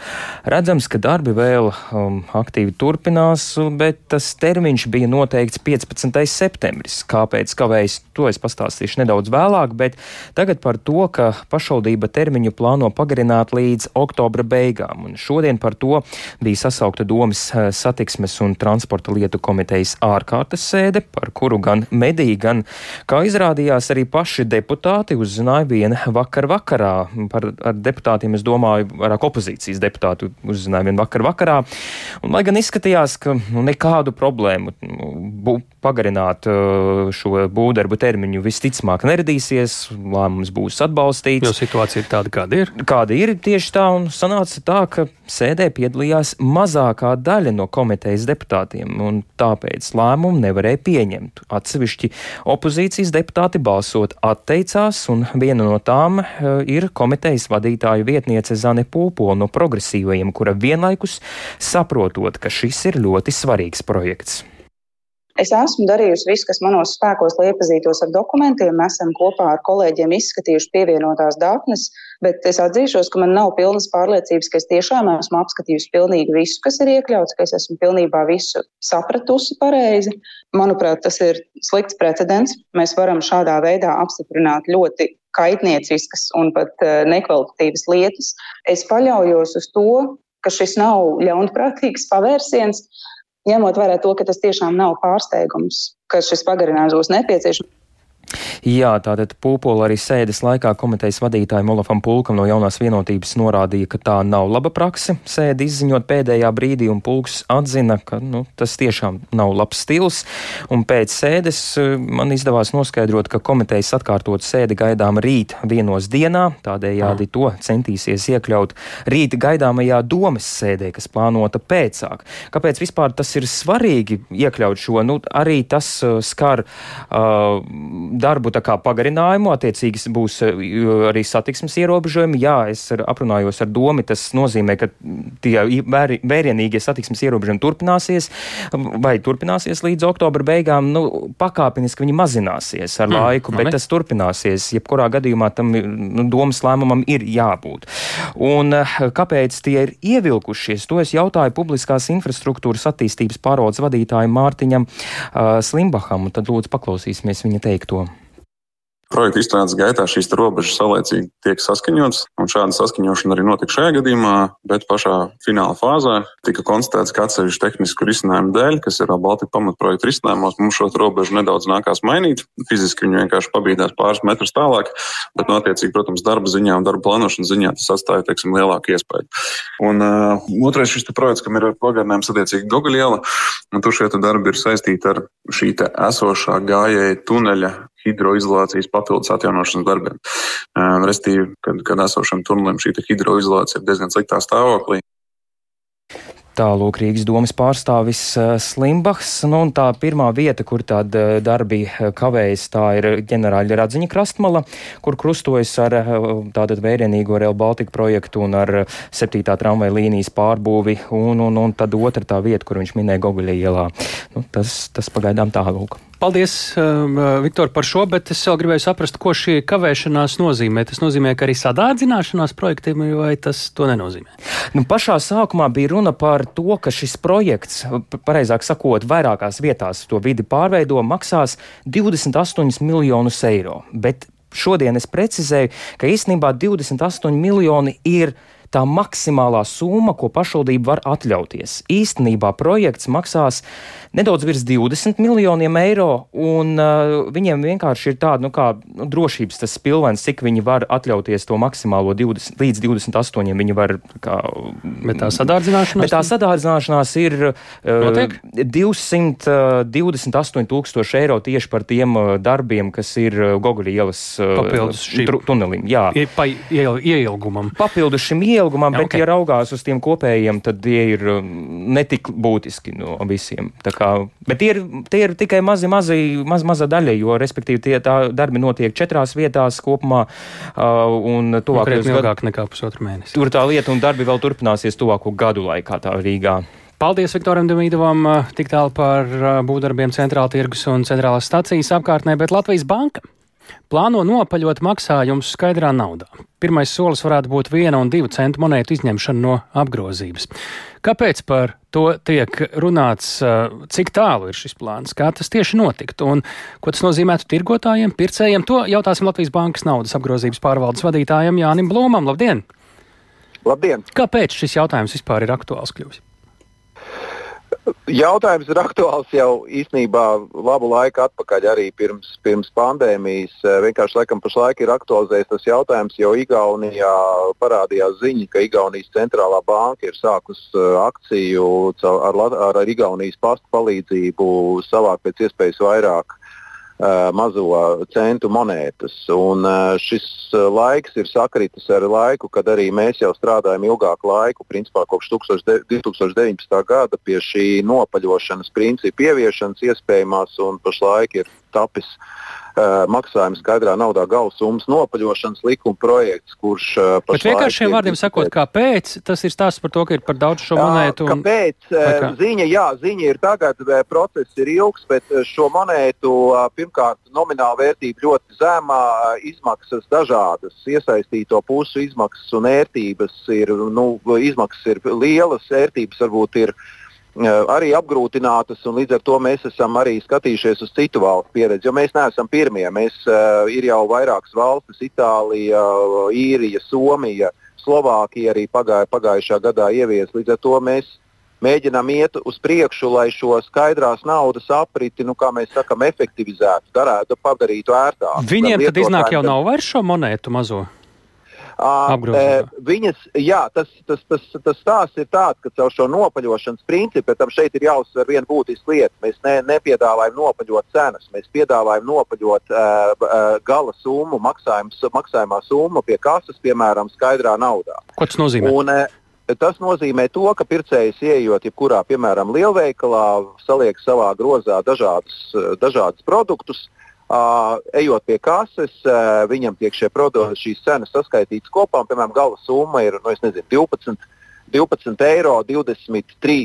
[SPEAKER 18] redzams, ka darbi vēl um, aktīvi turpinās, bet tas termiņš bija noteikts 15. septembris. Kāpēc kavējas, to es pastāstīšu nedaudz vēlāk, bet Tagad par to, ka pašvaldība termiņu plāno pagarināt līdz oktobra beigām. Un šodien par to bija sasaukta domas eh, satiksmes un transporta lietu komitejas ārkārtas sēde, par kuru gan mediji, gan, kā izrādījās, arī paši deputāti uzzināja viena vakar vakarā. Par deputātiem es domāju, vairāk opozīcijas deputāti uzzināja vien vakar vakarā. Un, lai gan izskatījās, ka nu, nekādu problēmu nu, pagarināt uh, šo būvdarbu termiņu visticamāk neradīsies, lēmums būs atbalstīts.
[SPEAKER 1] Jo situācija ir tāda, kāda ir.
[SPEAKER 18] Kāda ir tieši tā, un sanāca tā, ka sēdē piedalījās mazākā daļa no komitejas deputātiem, un tāpēc lēmumu nevarēja pieņemt. Atsevišķi opozīcijas deputāti balsot atteicās, un viena no tām uh, ir komitejas vadītāja vietniece Zane Pūpola no progresīvajiem, kura vienlaikus saprotot, ka šis ir ļoti svarīgs projekts.
[SPEAKER 19] Es esmu darījusi visu, kas manos spēkos, lai iepazītos ar dokumentiem. Mēs esam kopā ar kolēģiem izskatījuši pievienotās datnes, bet es atzīšos, ka man nav pilnas pārliecības, ka es tiešām esmu apskatījusi pilnīgi visu, kas ir iekļauts, ka es esmu pilnībā visu sapratusi pareizi. Manuprāt, tas ir slikts precedents. Mēs varam šādā veidā apstiprināt ļoti kaitnieciskas un pat eh, nekvalitatīvas lietas. Es paļaujos uz to, ka šis nav ļaunprātīgs pavērsiens, ņemot vērā to, ka tas tiešām nav pārsteigums, ka šis pagarinājums būs nepieciešams.
[SPEAKER 18] Jā, tātad Pūpola arī sēdes laikā komitejas vadītājiem Olafam Pulkam no jaunās vienotības norādīja, ka tā nav laba prakse sēdi izziņot pēdējā brīdī, un Pulks atzina, ka nu, tas tiešām nav labs stils. Un pēc sēdes eh, man izdevās noskaidrot, ka komitejas atkārtot sēdi gaidām rīt vienos dienā, tādējādi to centīsies iekļaut rīt gaidāmajā domas sēdē, kas plānota pēcāk. Kāpēc vispār tas ir svarīgi iekļaut šo? Nu, arī tas uh, skar uh, darbu pagarinājumu, attiecīgi būs eh, arī satiksmes ierobežojumi. Jā, es aprunājos ar domu, tas nozīmē, ka tie vērienīgie satiksmes ierobežojumi turpināsies vai turpināsies līdz oktobra beigām. Nu, pakāpeniski viņi mazināsies ar mm, laiku, bet tas turpināsies. Jebkurā gadījumā tam nu, domas lēmumam ir jābūt. Un eh, kāpēc tie ir ievilkušies? To es jautāju publiskās infrastruktūras attīstības pārvaldes vadītājiem Mārtiņam uh, Slimbaham, tad lūdzu paklausīsimies viņa teikto.
[SPEAKER 20] Projekta izstrādes gaitā šīs robežas saulēcīgi tiek saskaņotas, un šāda saskaņošana arī notika šajā gadījumā, bet pašā fināla fāzē tika konstatēts, ka atsevišķu tehnisku risinājumu dēļ, kas ir Baltika pamatprojekta risinājumos, mums šo robežu nedaudz nākās mainīt. Fiziski viņi vienkārši pabīdās pāris metrus tālāk, bet, no attiecīgi, protams, darba ziņā un darba plānošanas ziņā tas atstāja, teiksim, lielāku iespēju. Un uh, otrais šis projekts, kam ir pagarinājums attiecīgi Gogaļiela, un tur šie darbi ir saistīti ar šī esošā gājēja tuneļa hidroizolācijas papildus atjaunošanas darbiem. Restīvi, kad, kad esošam tunelim šī hidroizolācija ir diezgan sliktā stāvoklī.
[SPEAKER 18] Tālūk Rīgas domas pārstāvis Slimbachs. Nu, tā pirmā vieta, kur tāda darbi kavējas, tā ir ģenerāļa Radziņa krastmala, kur krustojas ar tātad vērienīgo Real Baltica projektu un ar septītā tramvaja līnijas pārbūvi, un, un, un tad otra tā vieta, kur viņš minēja Goguļa ielā. Nu, tas, tas pagaidām tālūk.
[SPEAKER 1] Paldies, um, uh, Viktor, par šo, bet es vēl gribēju saprast, ko šī kavēšanās nozīmē. Tas nozīmē, ka arī sadārdzināšanās projektiem, vai tas to nenozīmē?
[SPEAKER 18] Nu, pašā sākumā bija runa par to, ka šis projekts, pareizāk sakot, vairākās vietās to vidi pārveido, maksās 28 miljonus eiro. Bet šodien es precizēju, ka īstenībā 28 miljoni ir tā maksimālā summa, ko pašvaldība var atļauties. Īstenībā projekts maksās nedaudz virs 20 miljoniem eiro, un uh, viņiem vienkārši ir tāda nu, kā, nu, drošības tas pilvens, cik viņi var atļauties to maksimālo 20, līdz 28. Viņi var, kā,
[SPEAKER 1] bet tā sadārdzināšanās,
[SPEAKER 18] bet tā sadārdzināšanās ir uh, 228 tūkstoši eiro tieši par tiem uh, darbiem, kas ir uh, Goguļa ielas uh, tunelim. Jā,
[SPEAKER 1] ie, pa, iel, ieilgumam.
[SPEAKER 18] Papildus šim ieilgumam, bet, okay. ja raugās uz tiem kopējiem, tad tie ir um, netik būtiski no visiem. Tā kā, bet tie ir, tie ir tikai mazi, mazi, maz, maza daļa, jo, respektīvi, tie darbi notiek četrās vietās kopumā uh, un tuvākajos
[SPEAKER 1] gados. ilgāk nekā pusotru mēnesi.
[SPEAKER 18] Tur tā lieta un darbi vēl turpināsies tuvāko gadu laikā tā Rīgā.
[SPEAKER 1] Paldies Viktoram Demīdovam tik tālu par būvdarbiem centrāla tirgus un centrālās stacijas apkārtnē, bet Latvijas banka plāno nopaļot maksājumus skaidrā naudā. Pirmais solis varētu būt viena un divu centu monētu izņemšana no apgrozības. Kāpēc par to tiek runāts, cik tālu ir šis plāns, kā tas tieši notiktu un ko tas nozīmētu tirgotājiem, pircējiem? To jautāsim Latvijas Bankas naudas apgrozības pārvaldes vadītājam Jānim Blūmam. Labdien!
[SPEAKER 21] Labdien!
[SPEAKER 1] Kāpēc šis jautājums vispār ir aktuāls kļuvis?
[SPEAKER 21] Jautājums ir aktuāls jau īstenībā labu laiku atpakaļ, arī pirms, pirms pandēmijas. Vienkārši laikam pašlaik ir aktualizējies tas jautājums, jo Igaunijā parādījās ziņa, ka Igaunijas centrālā banka ir sākus akciju ar, ar, ar Igaunijas pastu palīdzību savākt pēc iespējas vairāk mazo centu monētas. Un, uh, šis uh, laiks ir sakritis ar laiku, kad arī mēs jau strādājam ilgāku laiku, principā kopš 2019. gada pie šī nopaļošanas principa ieviešanas iespējamās, un pašlaik ir tapis uh, maksājuma skaidrā naudā gala summas nopaļošanas likuma projekts, kurš uh,
[SPEAKER 1] pašlaik. Bet vienkāršiem vārdiem sakot, kāpēc tas ir stāsts par to, ka ir par daudz šo monētu?
[SPEAKER 21] Un... Kāpēc? Kā? Ziņa, jā, ziņa ir tagad, process ir ilgs, bet šo monētu uh, pirmkārt nomināla vērtība ļoti zemā, izmaksas dažādas, iesaistīto pušu izmaksas un ērtības ir, nu, izmaksas ir lielas, ērtības varbūt ir arī apgrūtinātas, un līdz ar to mēs esam arī skatījušies uz citu valstu pieredzi. Jo mēs neesam pirmie. Mēs, uh, ir jau vairākas valstis - Itālija, Īrija, Somija, Slovākija arī pagāja, pagājušā gadā ievies. Līdz ar to mēs mēģinām iet uz priekšu, lai šo skaidrās naudas apriti, nu, kā mēs sakām, efektivizētu, darētu, padarītu ērtāku.
[SPEAKER 1] Viņiem tad iznāk jau nav vairs šo monētu mazo.
[SPEAKER 21] Uh, viņas, jā, tas, tas, tas, tas stāsts ir tāds, ka caur šo nopaļošanas principu, tam šeit ir jāuzsver viena būtiska lieta. Mēs ne, nepiedāvājam nopaļot cenas, mēs piedāvājam nopaļot uh, uh, gala summu, maksājumā summu pie kases, piemēram, skaidrā naudā.
[SPEAKER 1] Ko tas nozīmē?
[SPEAKER 21] Un, uh, Tas nozīmē to, ka pircējs ieejot jebkurā, piemēram, lielveikalā, saliek savā grozā dažādus, dažādus produktus, uh, Uh, ejot pie kases, uh, viņam tiek šie produkti, šīs cenas saskaitītas kopā. Un, piemēram, gala summa ir nu, nezinu, 12, 12 eiro 23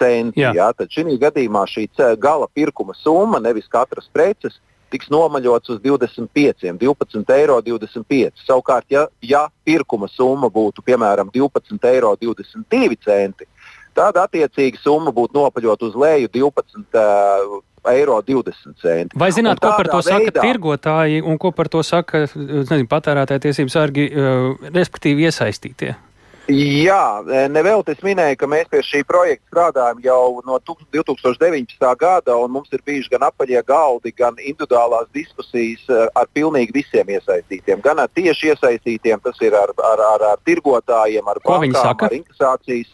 [SPEAKER 21] centi. Jā. Jā, tad šī gadījumā šī gala pirkuma summa, nevis katras preces, tiks nomaļots uz 25, 12 eiro 25. Savukārt, ja, ja pirkuma summa būtu piemēram 12 eiro 22 centi, tad attiecīgi summa būtu nopaļot uz leju 12 uh, eiro 20 centi.
[SPEAKER 1] Vai zināt, ko par to veidā... saka tirgotāji un ko par to saka nezinu, patērētāja tiesības sargi, uh, respektīvi iesaistītie?
[SPEAKER 21] Jā, nevelti es minēju, ka mēs pie šī projekta strādājam jau no 2019. gada, un mums ir bijuši gan apaļie galdi, gan individuālās diskusijas ar pilnīgi visiem iesaistītiem. Gan ar tieši iesaistītiem, tas ir ar, ar, ar, ar tirgotājiem, ar bankām, ar inkasācijas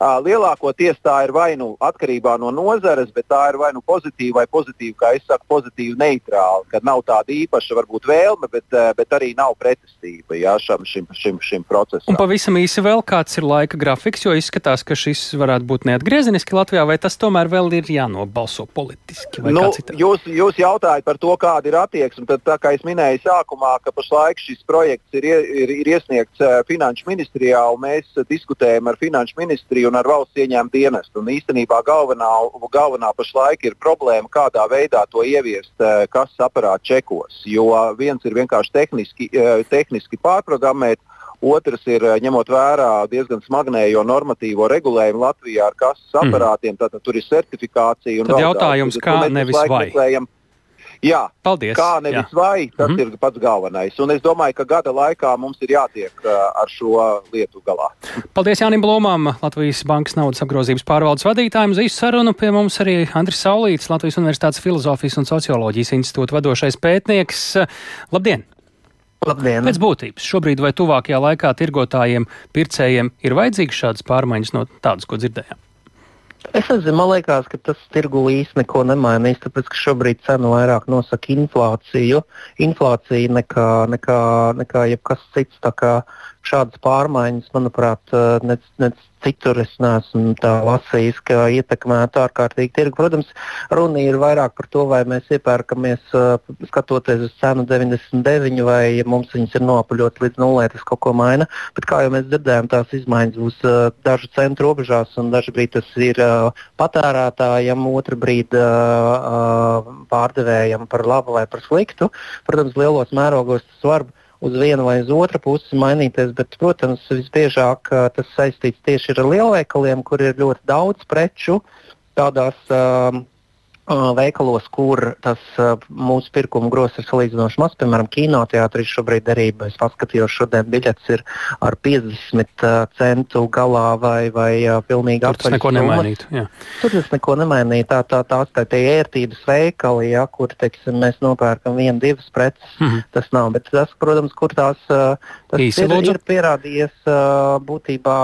[SPEAKER 21] Lielākoties tā ir vai nu atkarībā no nozares, bet tā ir vai nu pozitīva vai pozitīva, kā es saku, pozitīva neitrāla, kad nav tāda īpaša varbūt vēlme, bet, bet arī nav pretestība jā, šam, šim, šim, šim procesam.
[SPEAKER 1] Un pavisam īsi vēl kāds ir laika grafiks, jo izskatās, ka šis varētu būt neatgriezeniski Latvijā, vai tas tomēr vēl ir jānobalso politiski?
[SPEAKER 21] Nu, jūs, jūs jautājat par to, kāda ir attieksme, tad tā kā es minēju sākumā, ka pašlaik šis projekts ir, ir, ir iesniegts Finanšu ministrijā, un mēs diskutējam ar Finanšu ministriju un ar valsts ieņēmumu dienestu. Un īstenībā galvenā, galvenā pašlaik ir problēma, kādā veidā to ieviest eh, kases aparāta čekos. Jo viens ir vienkārši tehniski, eh, tehniski pārprogrammēt, Otrs ir eh, ņemot vērā diezgan smagnējo normatīvo regulējumu Latvijā ar kases mhm. aparātiem. Mm. Tad tur ir certifikācija.
[SPEAKER 1] Tad jautājums, kā nevis vai? Meklējam,
[SPEAKER 21] Jā,
[SPEAKER 1] Paldies.
[SPEAKER 21] Kā nevis Jā. vai, tas mm -hmm. ir pats galvenais. Un es domāju, ka gada laikā mums ir jātiek ar šo lietu galā.
[SPEAKER 1] Paldies Jānim Blūmam, Latvijas Bankas naudas apgrozības pārvaldes vadītājiem. Uz īsu sarunu pie mums arī Andris Saulīts, Latvijas Universitātes filozofijas un socioloģijas institūta vadošais pētnieks. Labdien!
[SPEAKER 22] Labdien!
[SPEAKER 1] Pēc būtības šobrīd vai tuvākajā laikā tirgotājiem, pircējiem ir vajadzīgas šādas pārmaiņas no tādas, ko dzirdējām?
[SPEAKER 22] Es nezinu, man liekas, ka tas tirgu īsti neko nemainīs, tāpēc ka šobrīd cena vairāk nosaka inflāciju, inflāciju nekā, nekā, nekā jebkas cits. Tā kā šādas pārmaiņas, manuprāt, nec, nec citur es neesmu lasījis, ka ietekmētu ārkārtīgi tirgu. Protams, runa ir vairāk par to, vai mēs iepērkamies skatoties uz cenu 99 vai mums viņas ir nopaļot līdz nulē, tas kaut ko maina. Bet kā jau mēs dzirdējām, tās izmaiņas būs dažu centu robežās un daži brīdi tas ir patērētājiem, otru brīdi pārdevējiem par labu vai par sliktu. Protams, lielos mērogos tas var būt uz vienu vai uz otru pusi mainīties, bet, protams, visbiežāk tas saistīts tieši ar lielveikaliem, kur ir ļoti daudz preču tādās um, veikalos, kur tas mūsu pirkuma grozs ir salīdzinoši mazs. Piemēram, kinoteātrī šobrīd arī es paskatījos, šodien biļets ir ar 50 centu galā vai, vai pilnīgi
[SPEAKER 1] apziņā. Tas neko nemainītu. Jā.
[SPEAKER 22] Tur tas neko nemainītu. Tā, tā, tās tā tie ērtības veikali, ja, kur teiksim, mēs nopērkam vienu, divas preces, mm -hmm. tas nav. Bet tas, protams, kur tās tas
[SPEAKER 1] Īsi,
[SPEAKER 22] ir,
[SPEAKER 1] lūdzu.
[SPEAKER 22] ir pierādījies būtībā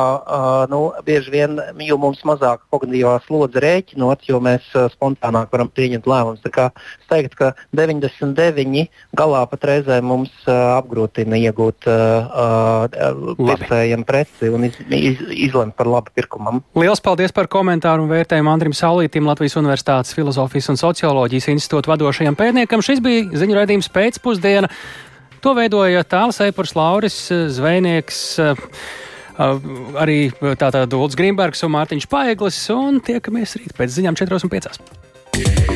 [SPEAKER 22] nu, bieži vien, jo mums mazāk kognitīvā slodze rēķinot, jo mēs spontānāk varam pieņemt lēmumus. Es teiktu, ka 99 galā pat reizē mums uh, apgrūtina iegūt uh, pircējiem preci un iz, iz, izlemt par labu pirkumam.
[SPEAKER 1] Lielas paldies par komentāru un vērtējumu Andrim Saulītim, Latvijas Universitātes Filozofijas un Socioloģijas institūta vadošajam pētniekam. Šis bija ziņu raidījums pēcpusdiena. To veidoja tāls Eipurs Lauris, zvejnieks. Uh, arī tātad Dulds Grīmbergs un Mārtiņš Paeglis, un tiekamies rīt pēc ziņām 4 un 5. Yeah.